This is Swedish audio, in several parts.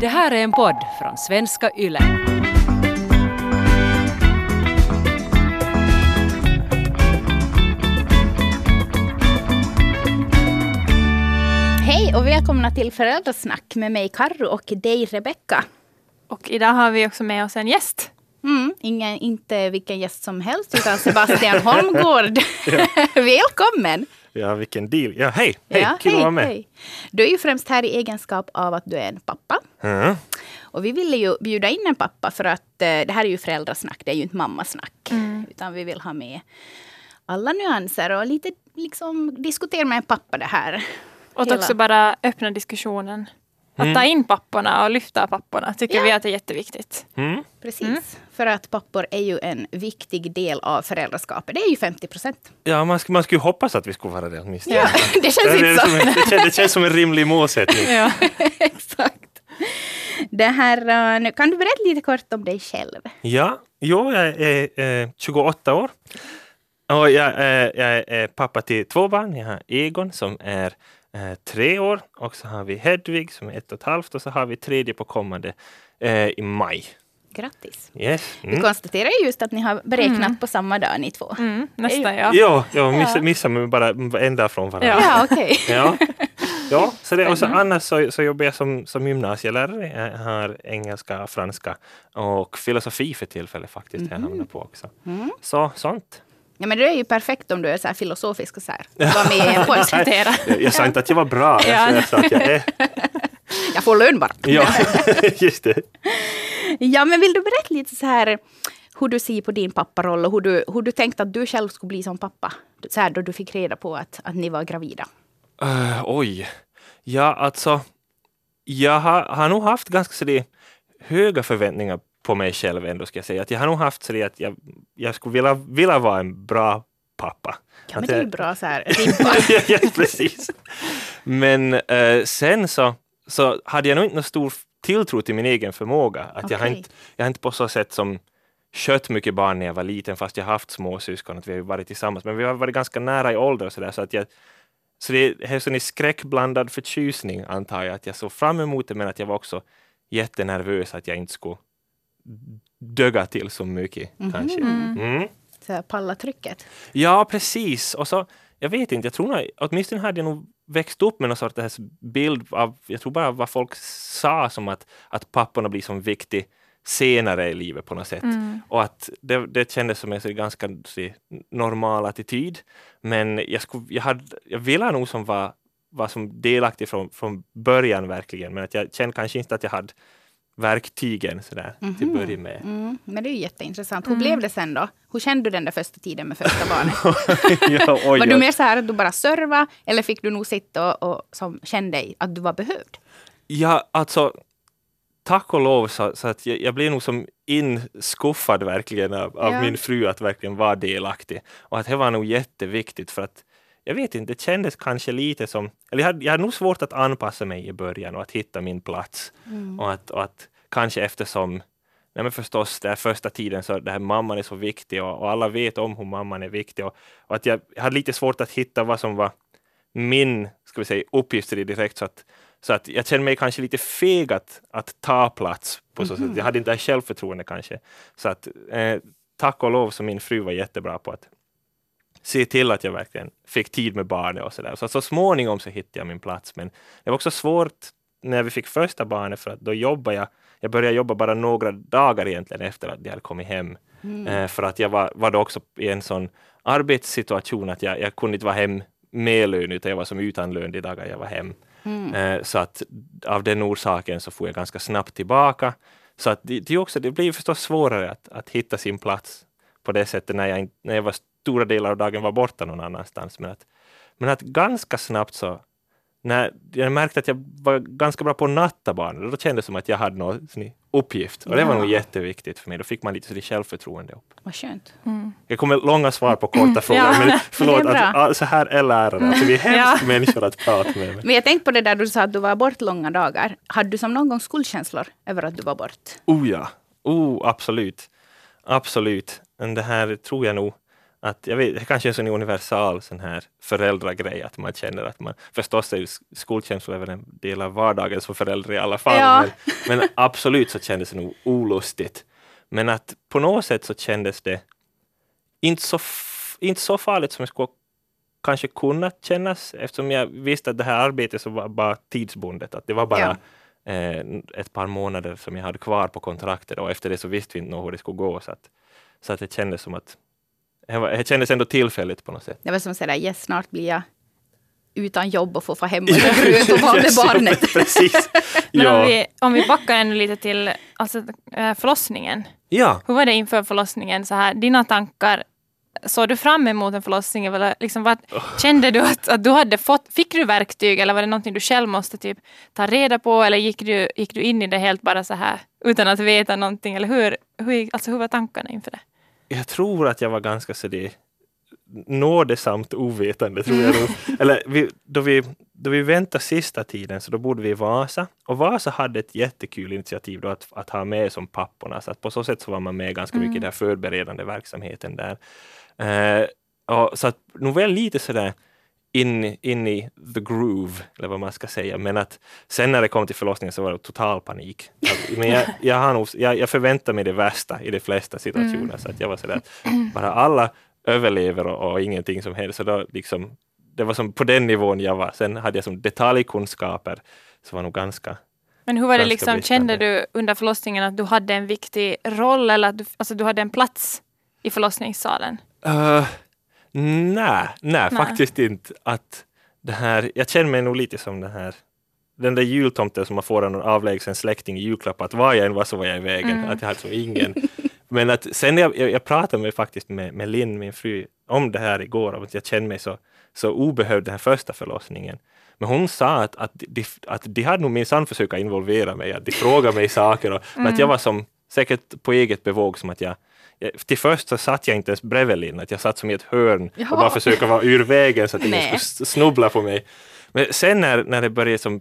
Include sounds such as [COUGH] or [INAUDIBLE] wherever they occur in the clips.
Det här är en podd från svenska YLE. Hej och välkomna till Föräldrasnack med mig Karro och dig Rebecka. Och idag har vi också med oss en gäst. Mm, ingen, inte vilken gäst som helst utan Sebastian Holmgård. [LAUGHS] Välkommen! Ja, vilken deal. Ja, hej! Hej, Ja, kul att vara med. hej. Du är ju främst här i egenskap av att du är en pappa. Mm. Och vi ville ju bjuda in en pappa för att eh, det här är ju föräldrasnack, det är ju inte mammasnack. Utan vi vill ha med alla nyanser och lite liksom diskutera med en pappa det här. Och att Hela- också bara öppna diskussionen. Att ta in papporna och lyfta papporna tycker Ja. vi att det är jätteviktigt. Mm. Precis. För att pappor är ju en viktig del av föräldraskapet. Det är ju 50 procent. Ja, man, sk- man skulle ju hoppas att vi skulle vara det åtminstone. Ja, [LAUGHS] det känns det, inte så. som en, det, känns, det känns som en rimlig målsättning. Ja. [LAUGHS] Exakt. Det här, eh, nu kan du berätta lite kort om dig själv? Ja, jo, jag är eh, 28 år. Och jag, eh, jag är pappa till två barn. Jag har Egon som är eh, tre år och så har vi Hedvig som är ett och ett halvt och så har vi tredje på kommande eh, i maj. Grattis. Yes. Vi Mm. konstaterar ju just att ni har beräknat på samma dag ni två. Mm, nästa ja. Jo, jag missar, missar mig bara en dag från varandra. Ja. Ja, okej. Ja, ja så det, och så annars så, så jobbar jag som, som gymnasielärare. Jag har engelska, franska och filosofi för tillfället faktiskt. Jag hamnar på också. Så sånt. Ja, men det är ju perfekt om du är så här filosofisk och så här. Var med i en. Jag, jag sa inte att jag var bra, Ja. jag, jag sa att jag är. Jag får lön bara. Ja, [LAUGHS] just det. Ja, men vill du berätta lite så här hur du ser på din papparoll och hur du, hur du tänkte att du själv skulle bli som pappa? Så här då du fick reda på att, att ni var gravida. Uh, oj. Ja, alltså. Jag har, har nog haft ganska så det, höga förväntningar på mig själv ändå, ska jag säga. Att jag har nog haft så det att jag, jag skulle vilja, vilja vara en bra pappa. Ja, men det är ju bra så här [LAUGHS] ja, ja, precis. Men eh, sen så, så hade jag nog inte någon stor tilltro till min egen förmåga. Att jag, har inte, jag har inte på så sätt som skött mycket barn när jag var liten, fast jag haft småsyskon, att vi har varit tillsammans. Men vi har varit ganska nära i ålder och så där, så att jag så det är en skräckblandad förtjusning antar jag, att jag såg fram emot det, men att jag var också jättenervös att jag inte skulle döga till så mycket kanske. Mm. Så här, palla trycket. Ja, precis. Och så, jag vet inte, jag tror nog, åtminstone hade jag nog växt upp med någon sorts här bild av, jag tror bara vad folk sa som att, att papporna blir som viktig senare i livet på något sätt. Och att det, det kändes som en så ganska så, normal attityd. Men jag, skulle, jag, hade, jag ville nog som var, var som delaktig från, från början verkligen, men att jag kände kanske inte att jag hade verktygen sådär till att börja med. Mm, men det är ju jätteintressant. Hur blev det sen då? Hur kände du den där första tiden med första barnet? [LAUGHS] ja, oj, [LAUGHS] var du mer så här att du bara serva eller fick du nog sitta och, och som kände dig att du var behövd? Ja, alltså tack och lov så, så att jag, jag blev nog som inskuffad verkligen av, av Ja. min fru att verkligen vara delaktig. Och att det var nog jätteviktigt för att jag vet inte, det kändes kanske lite som, eller jag hade, jag hade nog svårt att anpassa mig i början och att hitta min plats. Och, att, och att kanske eftersom Nej men förstås, den första tiden så det här mamman är så viktig och, och alla vet om hur mamman är viktig. Och, och att jag hade lite svårt att hitta vad som var min ska vi säga, uppgift i det direkt. Så att, så att jag kände mig kanske lite feg att, att ta plats. På så sätt. Jag hade inte det här självförtroende kanske. Så att eh, tack och lov så min fru var jättebra på att se till att jag verkligen fick tid med barnet och så där. Så, så småningom så hittade jag min plats. Men det var också svårt när vi fick första barnet för att då jobbade jag jag började jobba bara några dagar egentligen efter att jag hade kommit hem. Eh, för att jag var, var då också i en sån arbetssituation att jag, jag kunde inte vara hem med lön utan jag var som utan lön de dagar jag var hem. Eh, så att av den orsaken så får jag ganska snabbt tillbaka. Så att det, det, också, det blir förstås svårare att, att hitta sin plats på det sättet när jag, när jag var stora delar av dagen var borta någon annanstans. Men att, men att ganska snabbt så när jag märkte att jag var ganska bra på att natta barnen, då kändes det som att jag hade någon uppgift. Och det var Ja. nog jätteviktigt för mig. Då fick man lite självförtroende upp. Vad skönt. Jag kommer långa svar på korta frågor, Ja. men förlåt, [LAUGHS] Det är bra. att, så här är lärare. Alltså, vi är hemska människor att prata med. Men jag tänkte på det där du sa att du var bort långa dagar. Hade du som någon gång skuldkänslor över att du var bort? Oh ja, oh, absolut. Absolut. Men det här tror jag nog att jag vet, det kanske är en sån universal sån här föräldragrej att man känner att man, förstås är ju skolkänsla väl en del av vardagen som förälder i alla fall, Ja. men, men absolut så kändes det nog olustigt. Men att på något sätt så kändes det inte så, inte så farligt som det skulle kanske kunnat kännas eftersom jag visste att det här arbetet så var bara tidsbundet, att det var bara eh, ett par månader som jag hade kvar på kontraktet och efter det så visste vi inte hur det skulle gå. Så att, så att det kändes som att det, kändes ändå tillfälligt på något sätt. Det var som sådär, yes, snart blir jag utan jobb och får få hem och gröt och vara med Yes, ja, barnet. Precis. Men om, ja. vi, om vi backar ännu lite till alltså, eh, förlossningen. ja. Hur var det inför förlossningen? Så här, dina tankar, såg du fram emot en förlossning? Eller liksom, vad, Kände du att, att du hade fått, fick du verktyg eller var det någonting du själv måste typ ta reda på? Eller gick du, gick du in i det helt bara så här utan att veta någonting? Eller hur, hur, alltså, hur var tankarna inför det? Jag tror att jag var ganska så det nådesamt ovetande, tror jag nog. [LAUGHS] Eller vi, då, vi, då vi väntade sista tiden så då bodde vi i Vasa och Vasa hade ett jättekul initiativ då att, att ha med som papporna, så att på så sätt så var man med ganska mycket i den här förberedande verksamheten där. Eh, och, så att nog väl lite sådär in, in i the groove, eller vad man ska säga. Men att sen när det kom till förlossningen så var det total panik. Att, men jag, [LAUGHS] jag, har nog, jag, jag förväntar mig det värsta i de flesta situationer. Så att jag var sådär bara alla överlever och, och ingenting som helst. Så då liksom, det var som på den nivån jag var. Sen hade jag som detaljkunskaper som var nog ganska Men hur var det liksom, kände du under förlossningen att du hade en viktig roll eller att du, alltså, du hade en plats i förlossningssalen? Uh, nej, nej, faktiskt inte. Att det här, jag känner mig nog lite som den här den där jultomten som man får av någon avlägsen släkting i julklapp, att var jag än var så var jag i vägen. Att jag som ingen. [LAUGHS] Men att sen jag, jag, jag pratade med, faktiskt med, med Linn, min fru, om det här igår, att jag kände mig så, så obehövd den här första förlossningen. Men hon sa att, att, de, att de hade nog minsann försökt involvera mig, att de frågade mig saker, och, men att jag var som säkert på eget bevåg som att jag- till först så satt jag inte ens bredvid Linn, jag satt som i ett hörn Jaha. och bara försöka vara ur vägen så att ingen skulle snubbla på mig. Men sen när, när det började som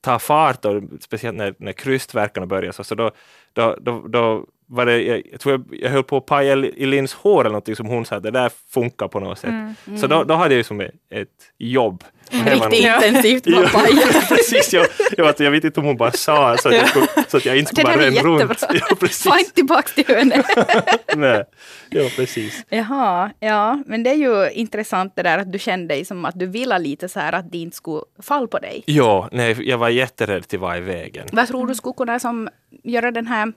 ta fart och speciellt när, när krystverkarna började så, så då, då, då, då var det, jag, jag tror jag, jag höll på att paja i Linns hår eller någonting som hon sa, det där funkar på något sätt. Så då, då hade jag ju som ett, ett jobb. Riktigt intensivt Ja, pappa. [LAUGHS] precis. Jag, jag, vet, jag vet inte om hon bara sa så att jag, skulle, så att jag inte skulle bara ränna runt. [LAUGHS] Ja, precis. Få inte tillbaka till hörnet. [LAUGHS] Nej. Ja, precis. Jaha, ja, men det är ju intressant det där att du kände dig som att du ville lite så här att det inte skulle falla på dig. Ja, nej, jag var jätterädd till vara i vägen. Vad tror du skulle kunna som göra den här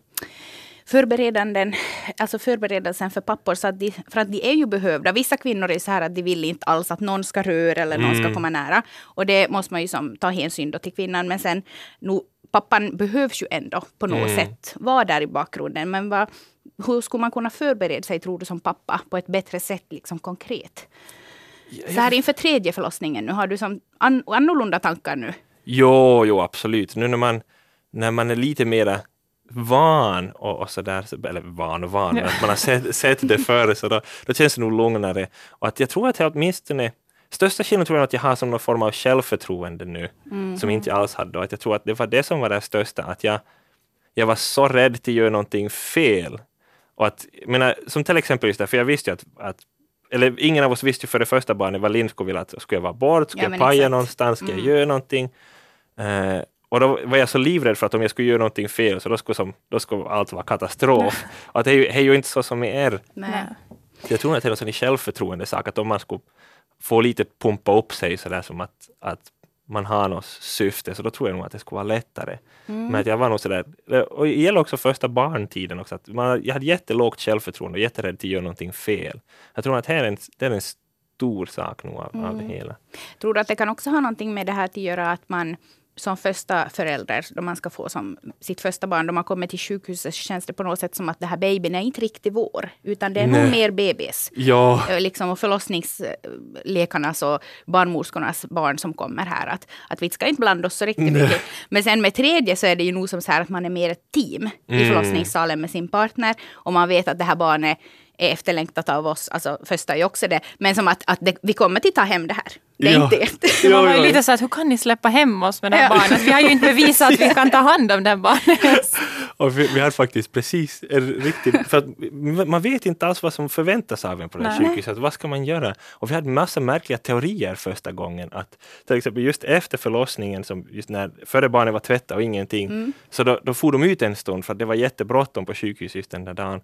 förberedanden, alltså förberedelsen för pappor, så att de, för att de är ju behövda. Vissa kvinnor är så här att de vill inte alls att någon ska röra eller någon ska komma nära. Och det måste man ju som ta hänsyn då till kvinnan. Men sen, nu, pappan behövs ju ändå på något sätt vara där i bakgrunden. Men vad, hur skulle man kunna förbereda sig, tror du, som pappa på ett bättre sätt, liksom konkret? Så här inför tredje förlossningen, nu har du som an, annorlunda tankar nu. Jo, jo, absolut. Nu när man, när man är lite mera van och, och så- eller van och van, att man har sett, sett det [LAUGHS] förr, så då, då känns det nog lugnare. Och att jag tror att jag åtminstone Största skillnaden tror jag att jag har som någon form av självförtroende nu, som inte alls hade då. Att jag tror att det var det som var det största, att jag, jag var så rädd att göra någonting fel. Och att, menar, som till exempel just det, för jag visste ju att, att eller ingen av oss visste ju för det första barnet vad Linn skulle vilja, att skulle jag vara bort, skulle Ja, jag paja exakt. någonstans, ska jag göra någonting? Eh, och då var jag så livrädd för att om jag skulle göra någonting fel så då skulle, som, då skulle allt vara katastrof. att det är, ju, det är ju inte så som det är. Nej. Jag tror att det är en självförtroende sak, att om man skulle få lite pumpa upp sig sådär som att, att man har något syfte, så då tror jag nog att det skulle vara lättare. Men att jag var nog sådär, och det gäller också första barntiden också, att man, jag hade jättelågt självförtroende och jätterädd att göra någonting fel. Jag tror att här är en, det är en stor sak nog av, av det hela. Tror du att det kan också ha någonting med det här att göra att man som första förälder, då man ska få som sitt första barn, då man kommer till sjukhuset så känns det på något sätt som att det här babyn är inte riktigt vår, utan det är nog Nej. mer bebis. Ja, Eh, Liksom, och förlossningsläkarnas och barnmorskornas barn som kommer här. Att, att vi ska inte blanda oss så riktigt mycket. Men sen med tredje så är det ju nog som så här att man är mer ett team i Mm. förlossningssalen med sin partner. Och man vet att det här barnet är efterlängtat av oss. Alltså första är ju också det. Men som att, att det, vi kommer till ta hem det här. Det är Ja. inte ert. Man var ju lite så att hur kan ni släppa hem oss med det här Ja. barnet? Vi har ju inte bevisat att vi kan ta hand om här barnet. [LAUGHS] Och vi, vi hade faktiskt precis en riktig, för att man vet inte alls vad som förväntas av en på det här sjukhuset. Vad ska man göra? Och vi hade massa märkliga teorier första gången. Att till exempel just efter förlossningen, som just när, före barnet var tvättat och ingenting, så då, då for de ut en stund för att det var jättebråttom på sjukhus just den där dagen.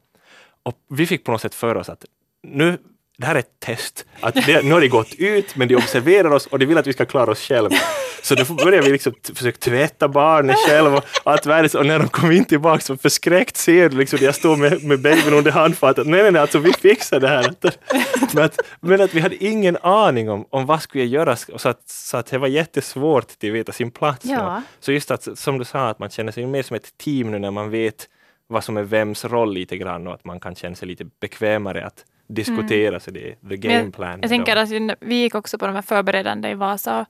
Och vi fick på något sätt för oss att nu det här är ett test. Att det, nu har de gått ut, men de observerar oss och de vill att vi ska klara oss själva. Så då började vi liksom försöka tvätta barnen själva och allt världens. Och när de kom in tillbaka så förskräckt ser du liksom, jag står med, med babyn under handfatet. Nej, nej, nej, alltså vi fixar det här. Men att, men att vi hade ingen aning om, om vad skulle jag göra. Så att, så att det var jättesvårt att veta sin plats. Ja. Så just att, som du sa, att man känner sig mer som ett team nu när man vet vad som är vems roll lite grann och att man kan känna sig lite bekvämare att diskutera så det är the game jag, plan. jag tänker att vi gick också på de här förberedande i Vasa.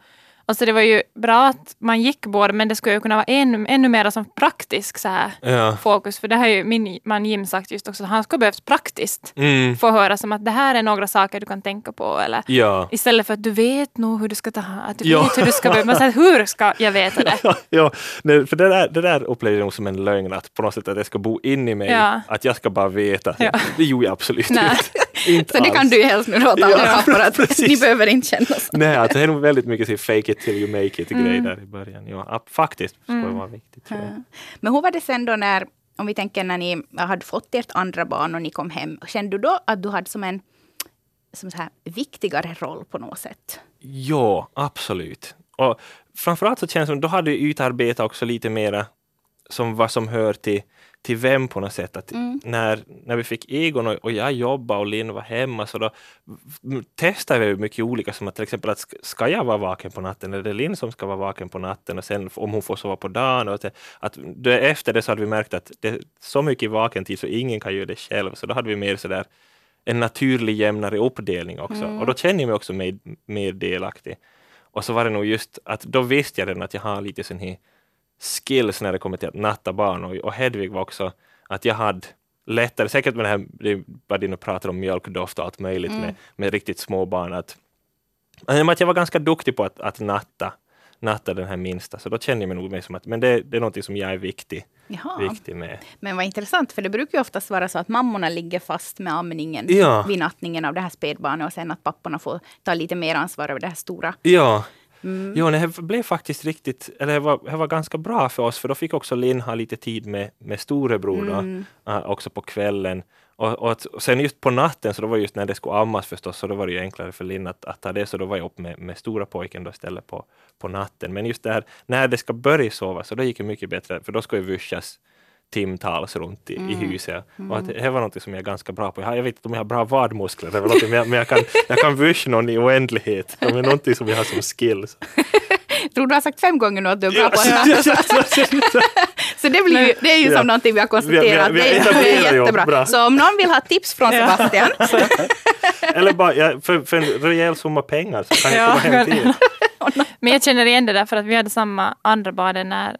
Alltså det var ju bra att man gick båda, men det skulle ju kunna vara ännu, ännu mer som praktisk så här, Ja. fokus. För det har ju min man Jim sagt just också, att han skulle behövt praktiskt Mm. få höra som att det här är några saker du kan tänka på. Eller Ja. istället för att du vet nog hur du ska ta att du Ja. vet hur du ska börja. Man säger, hur ska jag veta det? [LAUGHS] ja, nej, för det där, det där upplevde jag nog som en lögn, att på något sätt att det ska bo in i mig, att jag ska bara veta. Det gjorde jag absolut inte. Inte Så det kan alls. du helst nu alla Ja, pappor att precis. ni behöver inte känna så. Nej, alltså, det är nog väldigt mycket fake it till you make it Mm. grej där i början. Ja, faktiskt skulle det vara viktigt. Tror jag. Men hur var det sen då när, om vi tänker när ni hade fått ert andra barn och ni kom hem, kände du då att du hade som en som så här, viktigare roll på något sätt? Ja, absolut. Och framförallt så känns det som då hade vi utarbetat också lite mera som vad som hör till, till vem på något sätt. Att när, när vi fick Egon och, och jag jobbade och Linn var hemma så då testade vi mycket olika som att till exempel att sk- ska jag vara vaken på natten eller är det Linn som ska vara vaken på natten och sen om hon får sova på dagen. Och att, att det, efter det så hade vi märkt att det är så mycket vaken tid så ingen kan göra det själv. Så då hade vi mer sådär en naturlig jämnare uppdelning också. Och då känner jag mig också mer, mer delaktig. Och så var det nog just att då visste jag redan att jag har lite sån här skills när det kommer till att natta barn och, och Hedvig var också att jag hade lättare, säkert med det här, vad du pratar om mjölkdoft och allt möjligt med, med riktigt små barn, att, att jag var ganska duktig på att, att natta, natta den här minsta, så då kände jag mig nog mer som att men det, det är någonting som jag är viktig, Jaha. viktig med. Men vad intressant, för det brukar ju oftast vara så att mammorna ligger fast med amningen Ja. vid nattningen av det här spädbarnet och sen att papporna får ta lite mer ansvar över det här stora. Ja, Mm. jo, det blev faktiskt riktigt, eller det var, det var ganska bra för oss, för då fick också Linn ha lite tid med, med storebror då, Mm. äh, också på kvällen. Och, och, att, och sen just på natten, så då var just när det skulle ammas förstås, så då var det ju enklare för Linn att, att ta det, så då var jag upp med, med stora pojken då istället på, på natten. Men just det här, när det ska börja sova, så då gick det mycket bättre, för då ska ju vyschas timtals runt i, i huset. Och att det var något som jag är ganska bra på. Jag, har, jag vet inte om jag har bra vadmuskler, eller men, jag, men jag kan, jag kan vyscha någon i oändlighet. Det är någonting som jag har som skills. Jag [LAUGHS] tror du har sagt fem gånger nu att du är bra på att. [LAUGHS] [LAUGHS] Så det, blir ju, det är ju Ja. som någonting vi har konstaterat. Vi- vi- vi det, är, det är jättebra. bra. Så om någon vill ha tips från. Sebastian. Eller bara ja, för, för en rejäl summa pengar så kan jag Ja. komma hem till er. Men jag känner igen det där för att vi hade samma andra barn när,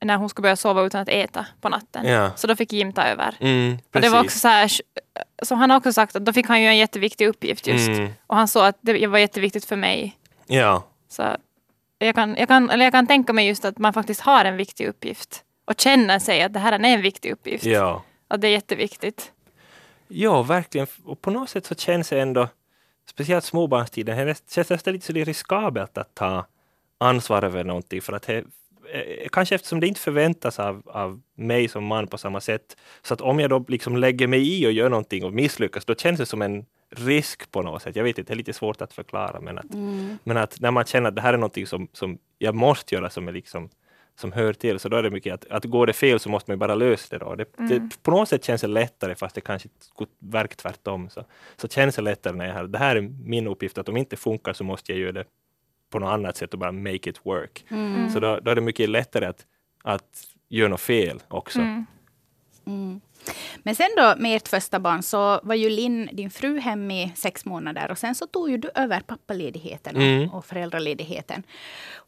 när hon skulle börja sova utan att äta på natten. Ja. Så då fick Jim ta över. Mm, Och det var också så här, så han har också sagt att då fick han ju en jätteviktig uppgift just. Mm. Och han sa att det var jätteviktigt för mig. Ja, Så jag kan, jag, kan, eller jag kan tänka mig just att man faktiskt har en viktig uppgift. Och känner sig att det här är en viktig uppgift. ja. Att det är jätteviktigt. Ja, verkligen. Och på något sätt så känns det ändå, speciellt småbarnstiden, det känns nästan lite så det riskabelt att ta ansvar över någonting. För att det, kanske eftersom det inte förväntas av, av mig som man på samma sätt. Så att om jag då liksom lägger mig i och gör någonting och misslyckas, då känns det som en risk på något sätt. Jag vet inte, det är lite svårt att förklara. Men att, men att när man känner att det här är någonting som, som jag måste göra, som är liksom som hör till, så då är det mycket att, att går det fel så måste man bara lösa det. Då. Det, det på något sätt känns det lättare, fast det kanske skulle verka tvärtom. Så, så känns det lättare när jag har, det här är min uppgift, att om det inte funkar så måste jag göra det på något annat sätt och bara make it work. Så då, då är det mycket lättare att, att göra något fel också. Mm. Men sen då med ert första barn så var ju Linn, din fru, hem i sex månader och sen så tog ju du över pappaledigheten och, Mm. och föräldraledigheten.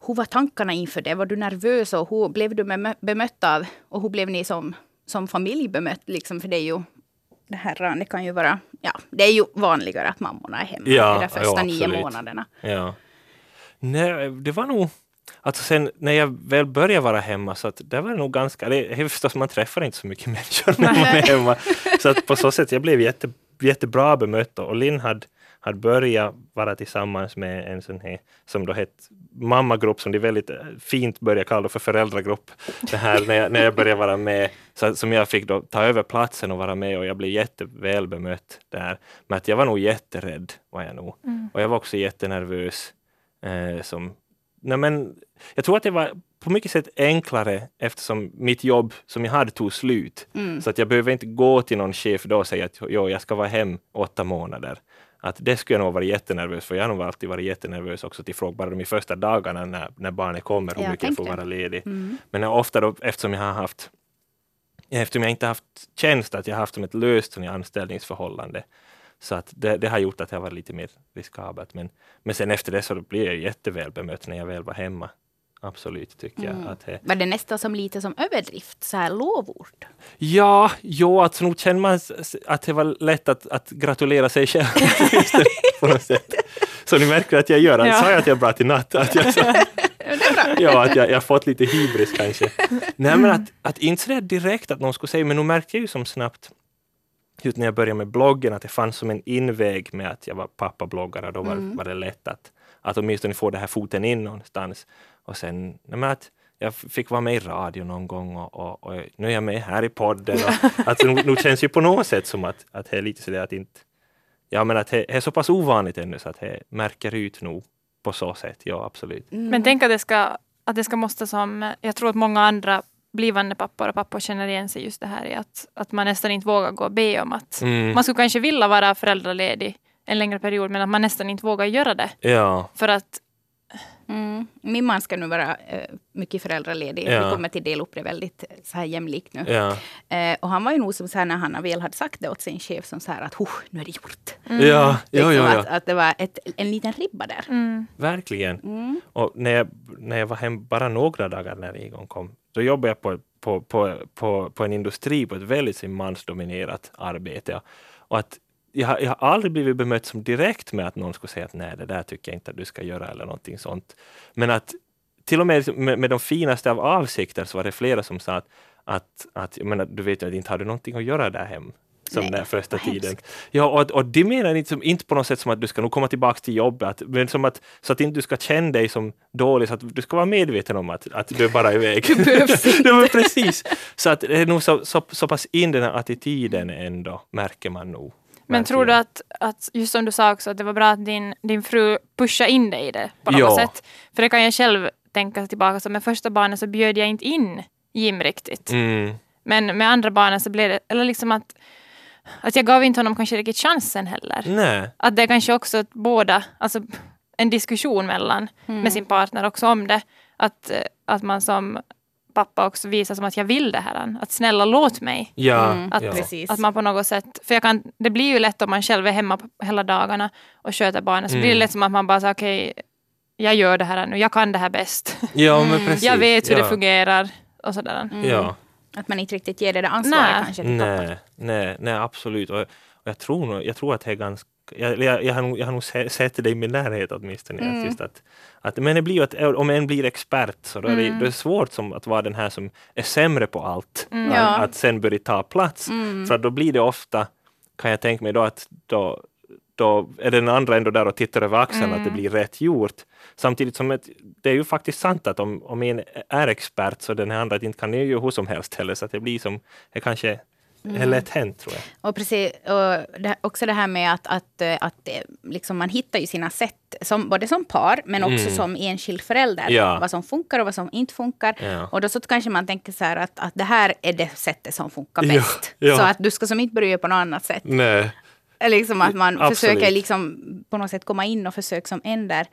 Hur var tankarna inför det? Var du nervös och hur blev du bemö- bemött av och hur blev ni som, som familj bemött? Liksom, för det är ju det här, det kan ju vara, ja, det är ju vanligare att mammorna är hemma Ja, de första ja, nio månaderna. Ja. Nej, det var nog Alltså sen när jag väl började vara hemma så att det var nog ganska, det är förstås man träffar inte så mycket [LAUGHS] människor när man är hemma. Så att på så sätt jag blev jätte, jättebra bemött och Linn hade, hade börjat vara tillsammans med en sån här som då hette mammagrupp som de väldigt eh, fint börjar kalla för föräldragrupp. Det här när jag, när jag började vara med, så, som jag fick då ta över platsen och vara med och jag blev jätteväl bemött där. Men att jag var nog jätterädd var jag nog. Mm. Och jag var också jättenervös. Eh, som, nej men, jag tror att det var på mycket sätt enklare eftersom mitt jobb som jag hade tog slut. Mm. Så att jag behöver inte gå till någon chef då och säga att jo, jag ska vara hem åtta månader. Att det skulle jag nog vara jättenervös för. Jag har nog alltid varit jättenervös också till fråga bara de första dagarna när, när barnet kommer, hur Jag mycket jag får vara ledig. Mm. Men ofta då, eftersom jag har haft eftersom jag inte haft tjänst, att jag har haft som ett löst anställningsförhållande. Så att det, det har gjort att jag var lite mer riskabelt. Men, men sen efter det så blev jag jätteväl bemött när jag väl var hemma. Absolut, tycker jag. Mm. Att det, Var det nästan som lite som överdrift, så här lovord? Ja, jo, alltså nog känner man att det var lätt att, att gratulera sig själv. Det, [LAUGHS] på något sätt. Så ni märker att jag gör, Ja. sa jag att jag är bra till natt? Att jag, [LAUGHS] ja, att jag, jag har fått lite hybris kanske. Nej, men att, att inte det direkt att någon skulle säga, men nu märkte jag ju som snabbt just när jag började med bloggen att det fanns som en inväg med att jag var pappabloggare. Då var, Mm. var det lätt att, att åtminstone få det här foten in någonstans. Och sen nej, att jag fick vara med i radio någon gång och, och, och nu är jag med här i podden. Och, [LAUGHS] att, nu, nu känns ju på något sätt som att, att det är lite sådär att inte Ja men att det det är så pass ovanligt ännu så att det märker ut nog på så sätt. Ja absolut. Mm. Men tänk att det ska, att det ska måste som, jag tror att många andra blivande pappor och pappor känner igen sig just det här i att, att man nästan inte vågar gå och be om att Mm. man skulle kanske vilja vara föräldraledig en längre period men att man nästan inte vågar göra det. Ja. För att Mm. Min man ska nu vara eh, mycket föräldraledig. Ja. Vi kommer till dela upp det väldigt eh, så här jämlikt nu. Ja. Eh, och han var ju nog som så här när han väl hade sagt det åt sin chef som så här att "Huh, nu är det gjort. Ja, ja, Liksom ja, Att, att det var ett, en liten ribba där. mm, Verkligen. Mm. Och när jag, när jag var hem bara några dagar när Egon kom, då jobbade jag på, på, på, på, på en industri på ett väldigt mansdominerat arbete. Och att jag, har- jag har aldrig blivit bemött som direkt med att någon skulle säga att nej, det där tycker jag inte att du ska göra eller någonting sånt. Men att till och med liksom, med, med de finaste av avsikter så var det flera som sa att, att, att jag menar, du vet ju att inte har du någonting att göra där hem. Som Nej, den första tiden. hemskt. Ja, och, och det menar inte, som, inte på något sätt som att du ska nog komma tillbaka till jobbet, men som att, så att inte du ska känna dig som dålig, så att du ska vara medveten om att, att du är bara iväg. Du behövs [LAUGHS] inte. precis. Så att det är nog så, så, så pass in den här attityden ändå, märker man nog. Men tror du att, att, just som du sa också, att det var bra att din, din fru pushade in dig i det på något Ja. sätt? För det kan jag själv tänka tillbaka, så med första barnet så bjöd jag inte in Jim riktigt. Mm. Men med andra barnen så blev det, eller liksom att, att jag gav inte honom kanske riktigt chansen heller. Nej. Att det är kanske också att båda, alltså en diskussion mellan med sin partner också om det. Att, eh, att man som pappa också visar som att jag vill det här. Att snälla låt mig. Ja, Mm, Att, ja. att man på något sätt, för jag kan, det blir ju lätt om man själv är hemma hela dagarna och sköter barnen, så Mm. blir det lätt som att man bara säger okej, jag gör det här nu, jag kan det här bäst. ja men precis. jag vet hur ja. det fungerar och sådär. Mm. Ja. Att man inte riktigt ger det där ansvaret Nej. kanske till. Nej, nej, nej, absolut. Och, och jag, tror nog, jag tror att det är ganska jag, jag, jag, har nog, jag har nog se- sett det i min närhet åtminstone. Mm. Att just att, att, men det blir ju att om en blir expert så då är det, Mm. det är svårt som att vara den här som är sämre på allt. Mm. Att, Ja. att sen börja ta plats. Mm. För då blir det ofta, kan jag tänka mig då att då, då är den andra ändå där och tittar över axeln att det Mm. blir rätt gjort. Samtidigt som ett, det är ju faktiskt sant att om, om en är expert så den andra inte kan ju hur som helst heller. Så att det blir som, det kanske är lätt hänt tror jag. Och precis, och det, också det här med att, att, att eh, liksom man hittar ju sina sätt, som, både som par men också Mm. som enskild förälder. Ja. Vad som funkar och vad som inte funkar. Ja. Och då så kanske man tänker så här att, att det här är det sättet som funkar bäst. ja. Så att du ska som inte börja på något annat sätt. Nej. Liksom att man Absolut. försöker liksom på något sätt komma in och försöka som ändrar.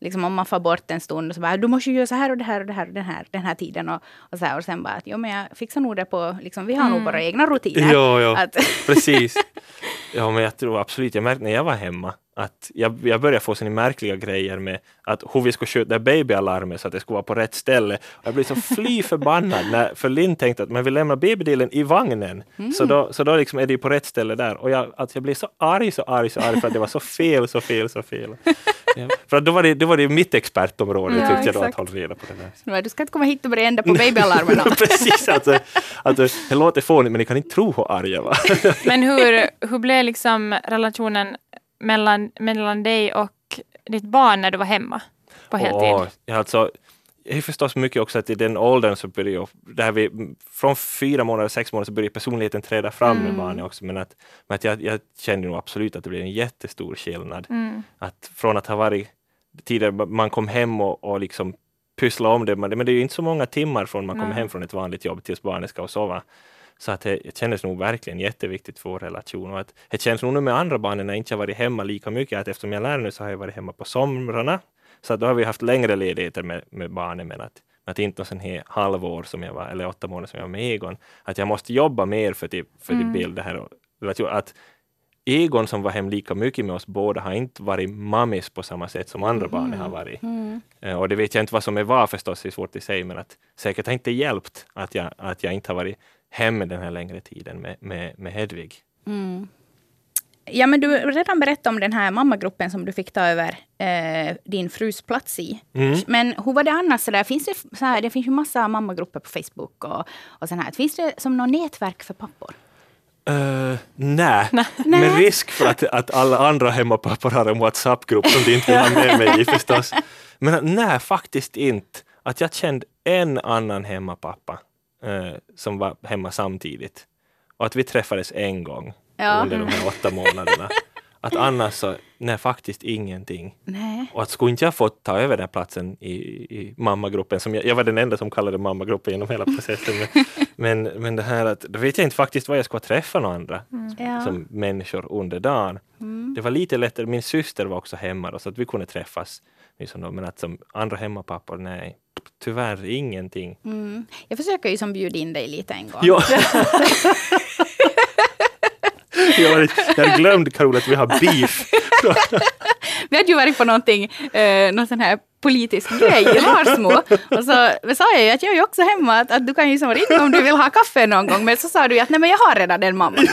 Liksom om man får bort en stund och så bara, du måste ju göra så här och det här och det här och den här, den här tiden. Och, och, så här, och sen bara, att, jo men jag fixar nog det på, liksom, vi har nog våra egna rutiner. Ja, ja. Att, Precis. [LAUGHS] Ja, men jag tror absolut, jag märkte när jag var hemma, att jag, jag började få såna märkliga grejer med att hur vi skulle skjuta babyalarmet så att det skulle vara på rätt ställe. Och jag blev så fly [LAUGHS] förbannad när, för Linn tänkte att man vill lämna babydelen i vagnen. Mm. Så då, så då liksom är det på rätt ställe där. Och jag, att jag blev så arg, så arg, så arg för att det var så fel, så fel, så fel. [LAUGHS] Ja, för att då var det, då var det mitt expertområde Ja, tyckte jag då att hålla reda på det där. Du ska inte komma hit och börja ändra på babyalarmerna. [LAUGHS] Precis, alltså, alltså, det låter fånigt men ni kan inte tro hur arg jag var. Men hur, hur blev liksom relationen mellan, mellan dig och ditt barn när du var hemma på heltid? Åh, ja, alltså, det är förstås mycket också att i den åldern så börjar där vi, från fyra månader, sex månader så börjar personligheten träda fram med barnet också. Men att, men att jag, jag kände nog absolut att det blev en jättestor skillnad. Mm. Att från att ha varit tidigare, man kom hem och, och liksom pyssla om det, men det men det är ju inte så många timmar från man kommer hem från ett vanligt jobb tills barnet ska sova. Så att det, det kändes nog verkligen jätteviktigt för vår relation. Och att det känns nog nu med andra barnen när jag inte har varit hemma lika mycket, att eftersom jag lär nu så har jag varit hemma på somrarna. Så att då har vi haft längre ledigheter med, med barnen, men att, men att inte någon sån här halvår som jag var, eller åtta månader som jag var med Egon. Att jag måste jobba mer för att, för att bilda det här. Och, att Egon som var hem lika mycket med oss båda har inte varit mammis på samma sätt som andra barnen har varit. Eh, Och det vet jag inte vad som är vad förstås, det är svårt att säga, men att säkert har inte hjälpt att jag, att jag inte har varit hemma den här längre tiden med, med, med Hedvig. Ja, men du har redan berättat om den här mammagruppen som du fick ta över eh, din frus plats i. Mm. Men hur var det annars? Så där? Finns det, så här, det finns ju massa mammagrupper på Facebook och, och sån här. Finns det som något nätverk för pappor? Uh, [LAUGHS] nej, med risk för att, att alla andra hemmapappor har en WhatsApp-grupp som de inte vill ha med mig i förstås. [LAUGHS] Men nej, faktiskt inte. Att jag kände en annan hemmapappa eh, som var hemma samtidigt. Och att vi träffades en gång Ja. under de här åtta månaderna. [LAUGHS] Att annars så, nej faktiskt ingenting. Nej. Och att skulle inte jag fått ta över den här platsen i, i mammagruppen, som jag, jag var den enda som kallade mammagruppen genom hela processen. Men, [LAUGHS] men, men det här att, då vet jag inte faktiskt vad jag ska träffa några andra Ja. som människor under dagen. Det var lite lättare, min syster var också hemma då, så att vi kunde träffas. Liksom då, men att som andra hemmapappor, nej, tyvärr ingenting. Mm. Jag försöker ju som bjuda in dig lite en gång. Ja. [LAUGHS] jag jag glömt Carola att vi har beef. [LAUGHS] Vi hade ju varit på någonting, eh, någon sån här politisk grej i Varsmo. Och så sa jag ju att jag är också hemma, att, att du kan ju som ringa om du vill ha kaffe någon gång. Men så sa du ju att nej men jag har redan en mamma. [LAUGHS]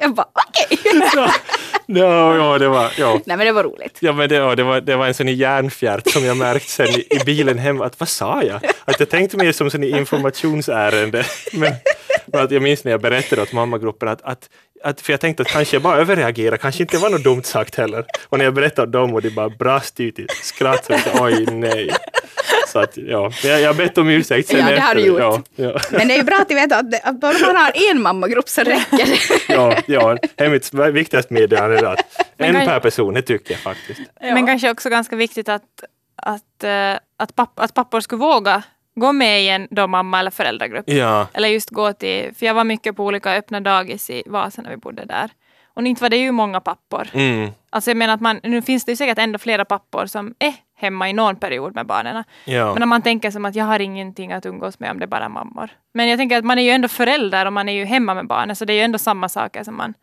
jag bara okej. ja, [LAUGHS] ja, ja, det var, ja. Nej men det var roligt. Ja, men det, ja, det, var, det var en sån hjärnfjärt som jag märkt sen i, i bilen hem. Att, vad sa jag? Att jag tänkte mer som sån informationsärende. [LAUGHS] Men, men att jag minns när jag berättade åt mammagruppen att, att, att för jag tänkte att kanske jag bara överreagerade, kanske inte var något dumt sagt heller. Och när jag berättade åt dem och de bara brast ut i skratt. Så Oj, nej. Så att, ja, jag jag bett om ursäkt sen Ja, det har du gjort. Ja, ja. Men det är ju bra att du vet att, det- att bara man har en mammagrupp så räcker det. Ja, ja, det är mitt viktigaste meddelande. är Att en kan- per person, det tycker jag faktiskt. Men kanske också ganska viktigt att, att, eh, att, papp, att pappor skulle våga gå med i en då mamma eller föräldragrupp. Ja, Eller just gå till, för jag var mycket på olika öppna dagis i Vasa när vi bodde där. Och inte var det ju många pappor. mm, Alltså jag menar att man, nu finns det ju säkert ändå flera pappor som är hemma i någon period med barnen. ja. Men om man tänker som att jag har ingenting att umgås med om det är bara mammor. Men jag tänker att man är ju ändå förälder och man är ju hemma med barnen så det är ju ändå samma saker som man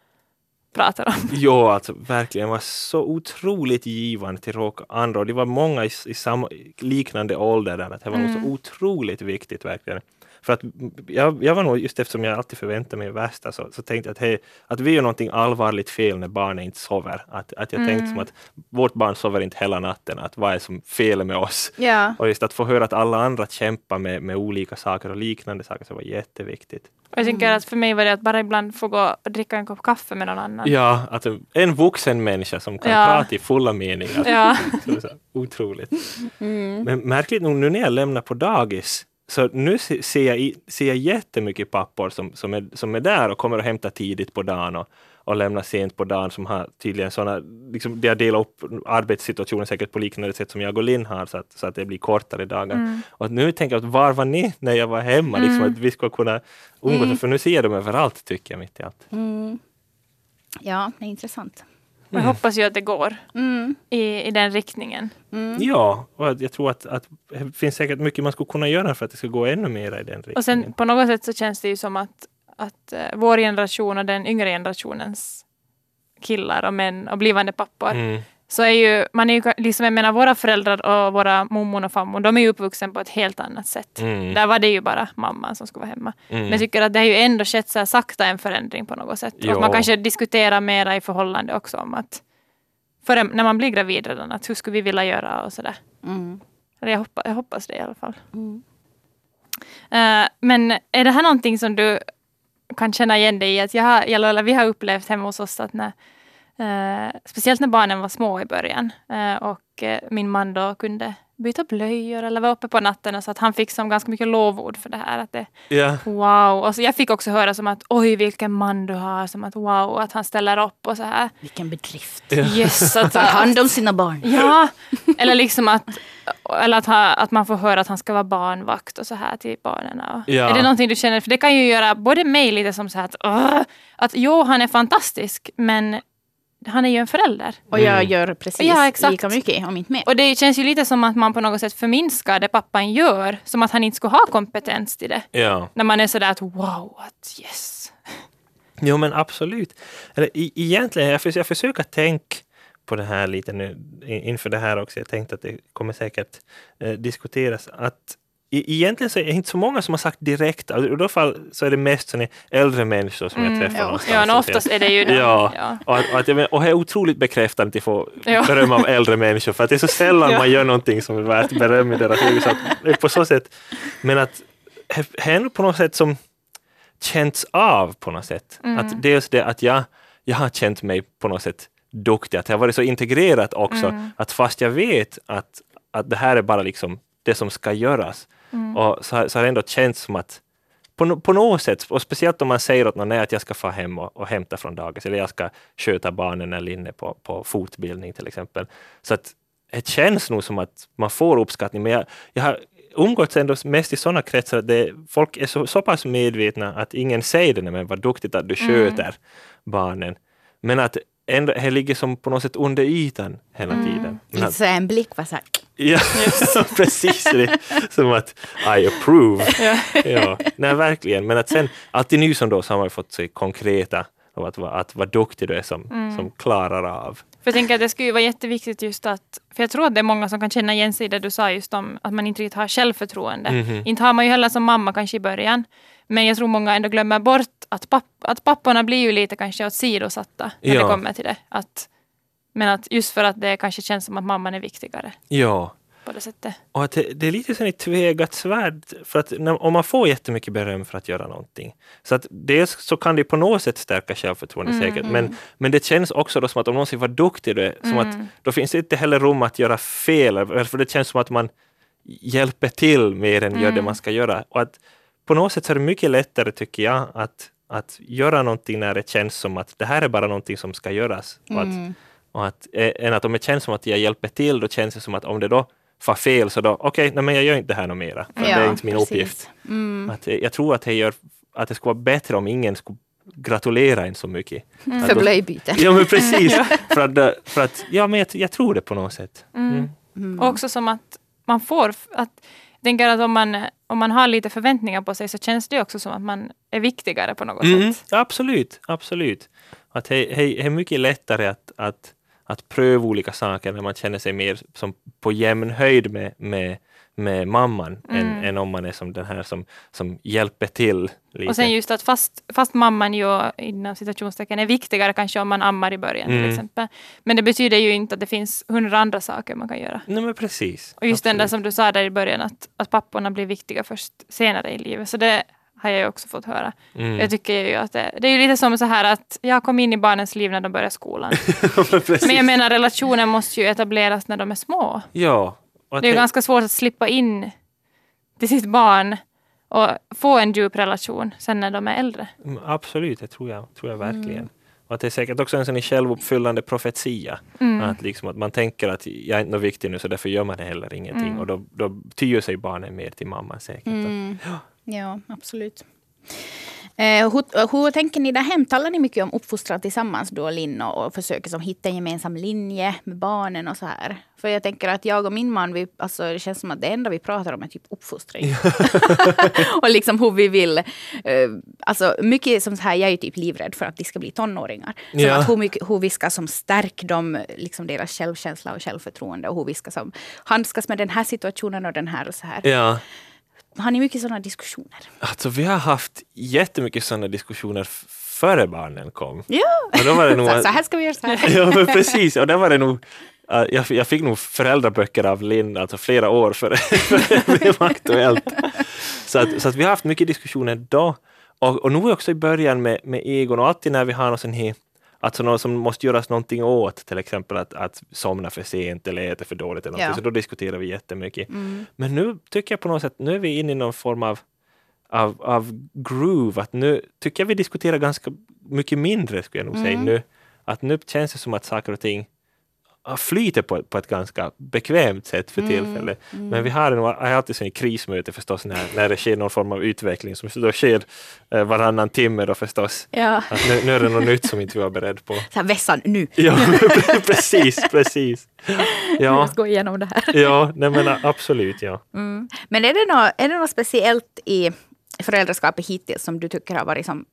pratar om. [LAUGHS] Ja, alltså verkligen var så otroligt givande till råka andra och det var många i, i samma, liknande ålder där, det var nog så otroligt viktigt verkligen. För att jag, jag var nog, just eftersom jag alltid förväntade mig det värsta, så, så tänkte jag att, hej, att vi gör någonting allvarligt fel när barnen inte sover. Att, att jag tänkte som att vårt barn sover inte hela natten, att vad är som fel med oss? Ja. Och just att få höra att alla andra kämpar med, med olika saker och liknande saker, så var jätteviktigt. Och jag tänker att för mig var det att bara ibland få gå och dricka en kopp kaffe med någon annan. Ja, att en vuxen människa som kan Ja. prata i fulla meningar. Ja. [LAUGHS] Så så otroligt. Men märkligt nog, nu när jag lämnar på dagis, så nu se- ser jag, ser jag jättemycket pappor som, som, är, som är där och kommer och hämtar tidigt på dagen och, och lämnar sent på dagen som har tydligen sådana, liksom, de har delat upp arbetssituationen säkert på liknande sätt som jag och Linn har så att, så att det blir kortare dagar. Och nu tänker jag var var ni när jag var hemma? Liksom att vi ska kunna umgås, för nu ser jag dem överallt tycker jag mitt i allt. Mm. Ja, det är intressant. Och jag hoppas ju att det går Mm. i, i den riktningen. Ja, och jag tror att, att det finns säkert mycket man skulle kunna göra för att det ska gå ännu mer i den riktningen. Och sen på något sätt så känns det ju som att, att eh, vår generation och den yngre generationens killar och män och blivande pappor. Så är ju, man är ju liksom, jag menar våra föräldrar och våra mormor och farmor, de är ju uppvuxna på ett helt annat sätt. Mm. Där var det ju bara mamman som skulle vara hemma. Mm. Men jag tycker att det har ju ändå skett så här sakta en förändring på något sätt. Och Jo. att man kanske diskuterar mera i förhållande också om att för när man blir gravid redan, att hur skulle vi vilja göra och sådär. Mm. Jag, hoppas, jag hoppas det i alla fall. Mm. Eh, men är det här någonting som du kan känna igen dig i? Att jag har, jag, eller vi har upplevt hemma hos oss att när, eh, speciellt när barnen var små i början eh, och eh, min man då kunde byta blöjor eller vara uppe på natten så att han fick som ganska mycket lovord för det här. Att det, Ja. wow! Och så jag fick också höra som att oj vilken man du har, som att wow, att han ställer upp och så här. Vilken bedrift. Yes, att, [LAUGHS] Tar hand om sina barn. Ja, eller liksom att, eller att, ha, att man får höra att han ska vara barnvakt och så här till barnen. Och, Ja. Är det någonting du känner, för det kan ju göra både mig lite som så här att, att jo, han är fantastisk, men han är ju en förälder. Och jag gör precis Ja, exakt. lika mycket, om inte mer. Och det känns ju lite som att man på något sätt förminskar det pappan gör, som att han inte skulle ha kompetens till det. ja. När man är sådär att wow, att yes. Jo men absolut. Eller, e- egentligen, jag, förs- jag försöker tänka på det här lite nu inför det här också. Jag tänkte att det kommer säkert eh, diskuteras. Att Egentligen så är det inte så många som har sagt direkt, i alla fall så är det mest såna äldre människor som jag träffar ja. någonstans. Ja, oftast är det ju det. Ja, Ja. Och, att, och, att, och det är otroligt bekräftande att få Ja. beröm av äldre människor för att det är så sällan Ja. man gör någonting som är värt beröm i deras liv. På så sätt, men att det är på något sätt som känts av på något sätt. Mm. Att dels det att jag, jag har känt mig på något sätt duktig, att det har varit så integrerat också Mm. att fast jag vet att, att det här är bara liksom det som ska göras Mm. och så, så har det ändå känts som att på, på något sätt, och speciellt om man säger åt någon att jag ska få hem och, och hämta från dagis eller jag ska sköta barnen eller inne på, på fortbildning till exempel. Så att det känns nog som att man får uppskattning, men jag, jag har umgåtts ändå mest i sådana kretsar att det, folk är så, så pass medvetna att ingen säger det, men vad duktigt att du sköter barnen. Men att ändå, det ligger som på något sätt under ytan hela tiden. Men att, Så en blick var så här, Ja, [LAUGHS] precis. Det som att I approve. Ja. Ja, nej, verkligen. Men att sen, alltid nu som då så har man fått se konkreta och att, vara- att vad duktig du är som, som klarar av. För jag tänker att det skulle vara jätteviktigt just att, för jag tror att det är många som kan känna igen sig i det du sa just om att man inte riktigt har självförtroende. Mhm. Inte har man ju heller som mamma kanske i början. Men jag tror många ändå glömmer bort att, papp, att papporna blir ju lite kanske åsidosatta när Ja. det kommer till det. Att, men att just för att det kanske känns som att mamman är viktigare Ja, på det sättet. och att det, det är lite som ett tveeggat svärd. För att när, om man får jättemycket beröm för att göra någonting, så att dels så kan det på något sätt stärka självförtroendet säkert, men, men det känns också då som att om någon vad duktig du är, som att då finns det inte heller rum att göra fel, för det känns som att man hjälper till mer än gör det man ska göra. Och att på något sätt så är det mycket lättare tycker jag att, att göra någonting när det känns som att det här är bara någonting som ska göras. Och att, och att, eh, än att om det känns som att jag hjälper till, då känns det som att om det då far fel så då, okej, nej men jag gör inte det här något mera. För det är inte min precis. uppgift. Mm. Att, eh, jag tror att det, gör, att det skulle vara bättre om ingen skulle gratulera en så mycket. Att För blöjbyten. Ja men precis. [LAUGHS] för att, för att, ja men jag, jag tror det på något sätt. Mm. Och också som att man får, att, jag tänker att om man, om man har lite förväntningar på sig så känns det också som att man är viktigare på något Mm, sätt. absolut, absolut. Att det är mycket lättare att, att, att pröva olika saker när man känner sig mer som på jämn höjd med, med, med mamman än, än om man är som den här som, som hjälper till. Lite. Och sen just att fast, fast mamman ju inom citationstecken är viktigare kanske om man ammar i början till Mm. exempel. Men det betyder ju inte att det finns hundra andra saker man kan göra. Nej men precis. Och just den där absolut. som du sa där i början att, att papporna blir viktiga först senare i livet. Så det har jag ju också fått höra. Mm. Jag tycker ju att det, det är ju lite som så här att jag kom in i barnens liv när de börjar skolan. [LAUGHS] precis. Men jag menar relationen måste ju etableras när de är små. ja. Det är ganska svårt att slippa in till sitt barn och få en djup relation sen när de är äldre. Mm, Absolut, det tror jag, tror jag Mm. verkligen. Och att det är säkert också en sån självuppfyllande profetia. Mm. Att, liksom att man tänker att jag är inte viktig nu så därför gör man heller ingenting. Mm. Och då, då tyr sig barnen mer till mamman säkert. Mm. Ja, absolut. Eh, hur, hur tänker ni där hem? Talar ni mycket om uppfostran tillsammans då, Linn, och, och försöker som hitta en gemensam linje med barnen och så här? För jag tänker att jag och min man, vi, alltså, det känns som att det enda vi pratar om är typ uppfostring. [LAUGHS] och liksom hur vi vill... Eh, alltså mycket som så här, jag är ju typ livrädd för att de ska bli tonåringar. Så Ja. att hur, mycket, hur vi ska som stärka dem, liksom deras självkänsla och självförtroende och hur vi ska som handskas med den här situationen och den här och så här. Ja, Har ni mycket sådana diskussioner? alltså vi har haft jättemycket sådana diskussioner före barnen kom. Ja! Och då var det nog... [LAUGHS] Så, så här ska vi göra så här. ja, men precis. Och där var det nog äh, jag, jag fick nog föräldraböcker av Linn, alltså flera år före [LAUGHS] före det blev aktuellt. Så att, så att vi har haft mycket diskussioner då. Och, och nu också i början med, med Egon och alltid när vi har någon sån här Alltså något som måste göras någonting åt, till exempel att, att somna för sent eller äta för dåligt. Eller Ja. Så då diskuterar vi jättemycket. Mm. Men nu tycker jag på något sätt, nu är vi inne i någon form av, av, av groove. Att nu tycker jag vi diskuterar ganska mycket mindre, skulle jag nog säga Mm. nu. Att nu känns det som att saker och ting flyter på, på ett ganska bekvämt sätt för Mm. tillfället. Men vi har, jag har alltid sån krismöte förstås när, när det sker någon form av utveckling som då sker eh, varannan timme då förstås. Ja. Att nu, nu är det något nytt som inte vi var beredd på. Så här, vässan nu. [LAUGHS] Ja, [LAUGHS] precis, precis. [LAUGHS] Ja, Låt oss gå igenom det här. ja nej men absolut ja. Mm. Men är det, något, är det något speciellt i föräldraskapet hittills som du tycker har varit som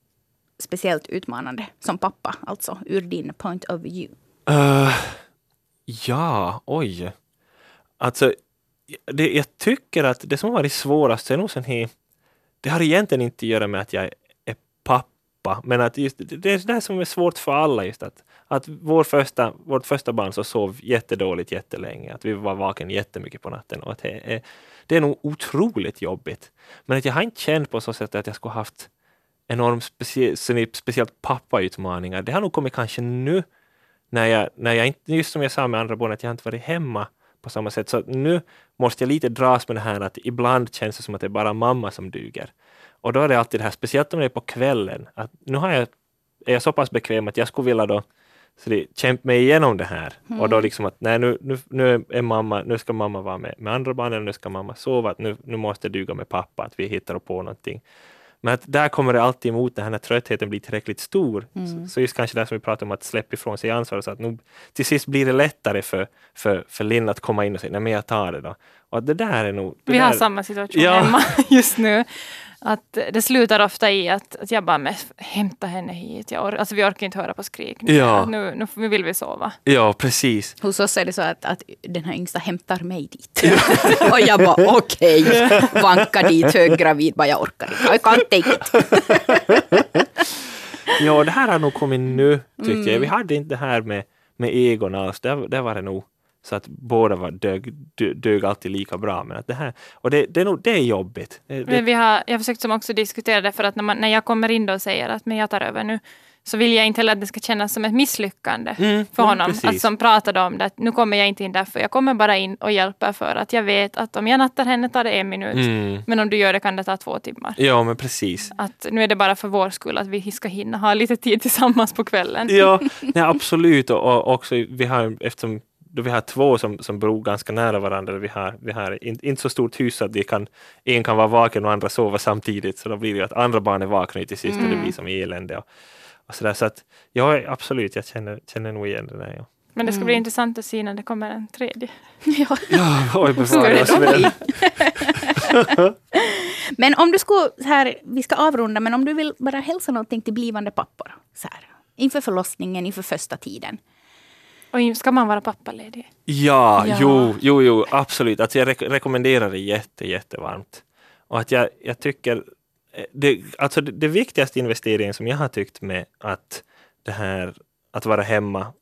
speciellt utmanande som pappa? Alltså ur din point of view. Eh, ja, oj. Alltså, det, jag tycker att det som har varit svårast är nog sen he, det har egentligen inte att göra med att jag är pappa, men att just, det är det här som är svårt för alla, just att, att vår första, vårt första barn så sov jättedåligt jättelänge, att vi var vaken jättemycket på natten och att det är, det är nog otroligt jobbigt. Men att jag har inte känt på så sätt att jag skulle haft enormt specie, speciellt pappautmaningar. Det har nog kommit kanske nu när jag, när jag inte, just som jag sa med andra barn, att jag inte varit hemma på samma sätt. Så nu måste jag lite dras med det här att ibland känns det som att det är bara mamma som duger. Och då är det alltid det här, speciellt om det är på kvällen, att nu har jag, är jag så pass bekväm att jag skulle vilja då så det, kämpa mig igenom det här. Och då liksom att nej, nu, nu, nu är mamma, nu ska mamma vara med, med andra barnen, nu ska mamma sova, att nu, nu måste det duga med pappa, att vi hittar på någonting. Men att där kommer det alltid emot det här när tröttheten blir tillräckligt stor. Så, så just kanske det som vi pratar om att släppa ifrån sig ansvar. Så att nu, till sist blir det lättare för, för, för Linn att komma in och säga nej men jag tar det då. Och att det där är nog... Vi har där, samma situation Ja. hemma [LAUGHS] just nu. Att det slutar ofta i att, att jag bara, men hämta henne hit. Jag or- alltså vi orkar inte höra på skrik. Nu, Ja. nu, nu, vill vi sova. Ja, precis. Hos oss är det så att, att den här yngsta hämtar mig dit. [LAUGHS] och jag bara okej, vankar dit höggravid, bara jag orkar inte. I can't take it. Ja, det här har nog kommit nu, tyckte Mm. jag. Vi hade inte det här med, med Egon alls. Där, där var det nog så att båda var dög, dö- dög alltid lika bra. Men att det här, och det, det, är nog, det är jobbigt. Det, Men vi har, jag har försökt som också diskutera det för att när, man, när jag kommer in då och säger att men jag tar över nu så vill jag inte heller att det ska kännas som ett misslyckande Mm, för ja, honom. precis. Att som pratade om det, att nu kommer jag inte in därför. Jag kommer bara in och hjälper för att jag vet att om jag nattar henne tar det en minut. mm, Men om du gör det kan det ta två timmar. ja, men precis. Att nu är det bara för vår skull att vi ska hinna ha lite tid tillsammans på kvällen. Ja, nej, absolut. Och, och också vi har, eftersom då vi har två som, som bor ganska nära varandra, vi har, vi har in, inte så stort hus att de kan, en kan vara vaken och andra sova samtidigt, så då blir det ju att andra barn är vakna till sist och det blir som elände. Och, och så där. så att, ja, absolut, jag känner, känner nog igen det där. Ja, Men det ska bli intressant att se när det kommer en tredje. [LAUGHS] ja. ja oj, det oss väl. Men om du skulle, så här, vi ska avrunda, men om du vill bara hälsa någonting till blivande pappor. Så här, inför förlossningen, inför första tiden. Och ska man vara pappaledig? Ja, Ja. Jo, jo, jo, absolut. Alltså jag rek- rekommenderar det jätte, jättevarmt. Och att jag, jag tycker, eh, det, alltså det, det viktigaste investeringen som jag har tyckt med att det här att vara hemma,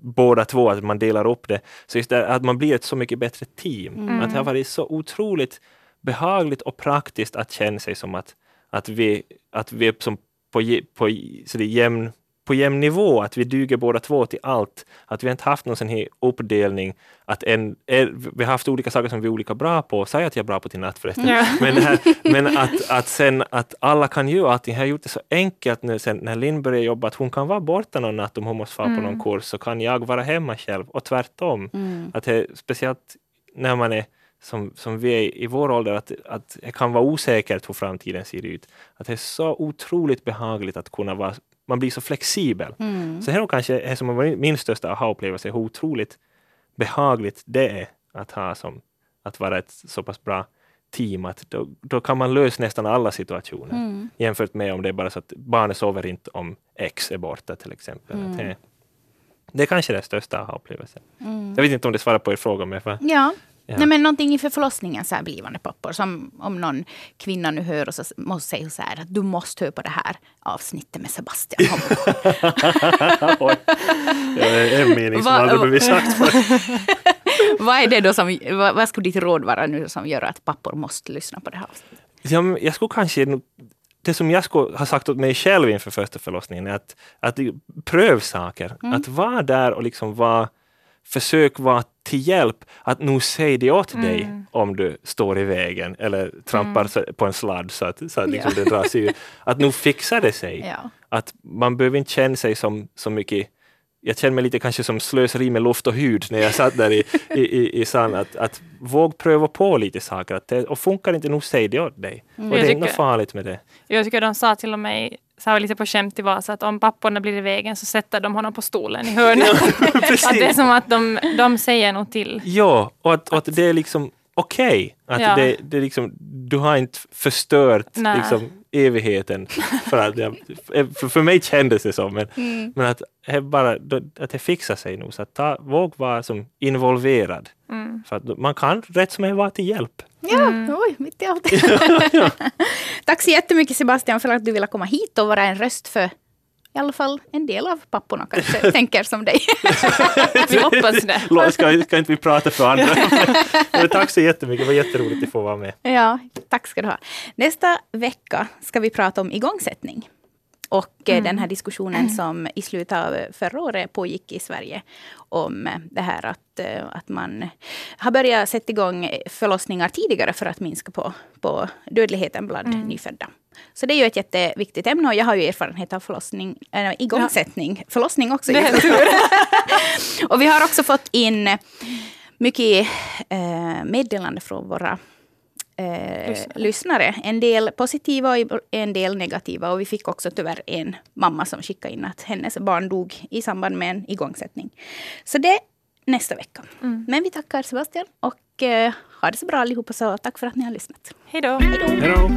båda två, att man delar upp det, så just det, att man blir ett så mycket bättre team. Att det har varit så otroligt behagligt och praktiskt att känna sig som att, att vi, att vi är som på, på, så det jämn, på jämn nivå, att vi duger båda två till allt. Att vi inte haft någon sån här uppdelning, att en, är, vi har haft olika saker som vi är olika bra på. Säg att jag är bra på till natt förresten. Ja. Men, här, [LAUGHS] men att, att sen att alla kan göra allting. Jag har gjort det så enkelt nu sen när Linn började jobba, att hon kan vara borta någon natt om hon måste vara på någon kurs, så kan jag vara hemma själv och tvärtom. Att det, speciellt när man är som, som vi är i vår ålder, att, att det kan vara osäkert hur framtiden ser ut. Att det är så otroligt behagligt att kunna vara, man blir så flexibel. Mm. Så här är kanske det som varit min största aha-upplevelse, hur otroligt behagligt det är att ha som, att vara ett så pass bra team, att då, då kan man lösa nästan alla situationer. Mm. Jämfört med om det är bara så att barnet sover inte om X är borta till exempel. Mm. Att Det, är kanske den största aha-upplevelsen. Mm. Jag vet inte om det svarar på er fråga, men för, Ja. Ja. Nej, men någonting inför förlossningen, så här blivande pappor. Som om någon kvinna nu hör och så måste säga så här att du måste höra på det här avsnittet med Sebastian. [LAUGHS] Oj, det är en mening som aldrig blivit sagt [LAUGHS] vad är det då som, vad, vad skulle ditt råd vara nu som gör att pappor måste lyssna på det här avsnittet? Ja, jag skulle kanske det som jag skulle ha sagt åt mig själv inför första förlossningen är att, att pröv saker. Att vara där och liksom vara, försök vara till hjälp. Att nu säg det åt dig om du står i vägen eller trampar så- på en sladd så att, så att liksom det dras ur. Att nu fixar det sig. Ja. Att man behöver inte känna sig som så mycket jag känner mig lite kanske som slöseri med luft och hud när jag satt där i, i, i, i sand. Att, att våg pröva på lite saker. Att det, och funkar inte, nu säg det åt dig. Och det Jag är inte något tycker- farligt med det. Jag tycker de sa till och med så här lite på skämt i Vasa att om papporna blir i vägen så sätter de honom på stolen i hörnet. [LAUGHS] [LAUGHS] att det är som att de, de säger nog till. Ja, och att, och att det är liksom okej. Att Ja. det, det är liksom, du har inte förstört Nej. liksom, evigheten. För, att jag, för, för mig kändes det så, men, Mm. men att, det bara, att det fixar sig nog. Så att ta, våg vara som involverad. Mm. För att man kan rätt som är vara till hjälp. Ja, oj, mitt i allt. [LAUGHS] Tack så jättemycket Sebastian för att du ville komma hit och vara en röst för i alla fall en del av papporna kanske [LAUGHS] tänker som dig. [LAUGHS] Vi hoppas det. Ska, ska inte vi prata för andra? men tack så jättemycket, det var jätteroligt att få vara med. Ja, tack ska du ha. Nästa vecka ska vi prata om igångsättning. Och eh, den här diskussionen som i slutet av förra året pågick i Sverige om eh, det här att, eh, att man har börjat sätta igång förlossningar tidigare för att minska på, på dödligheten bland nyfödda. Så det är ju ett jätteviktigt ämne och jag har ju erfarenhet av förlossning, äh, igångsättning, förlossning också. [LAUGHS] Och vi har också fått in mycket eh, meddelande från våra eh, Lyssnare. lyssnare. En del positiva och en del negativa. Och vi fick också tyvärr en mamma som skickade in att hennes barn dog i samband med en igångsättning. Så det nästa vecka. Men vi tackar Sebastian och eh, ha det så bra allihopa. Så tack för att ni har lyssnat. Hej då. Hej då! Hej då!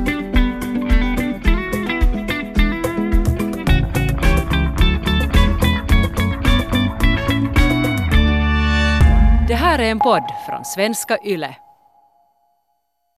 Det här är en podd från svenska YLE.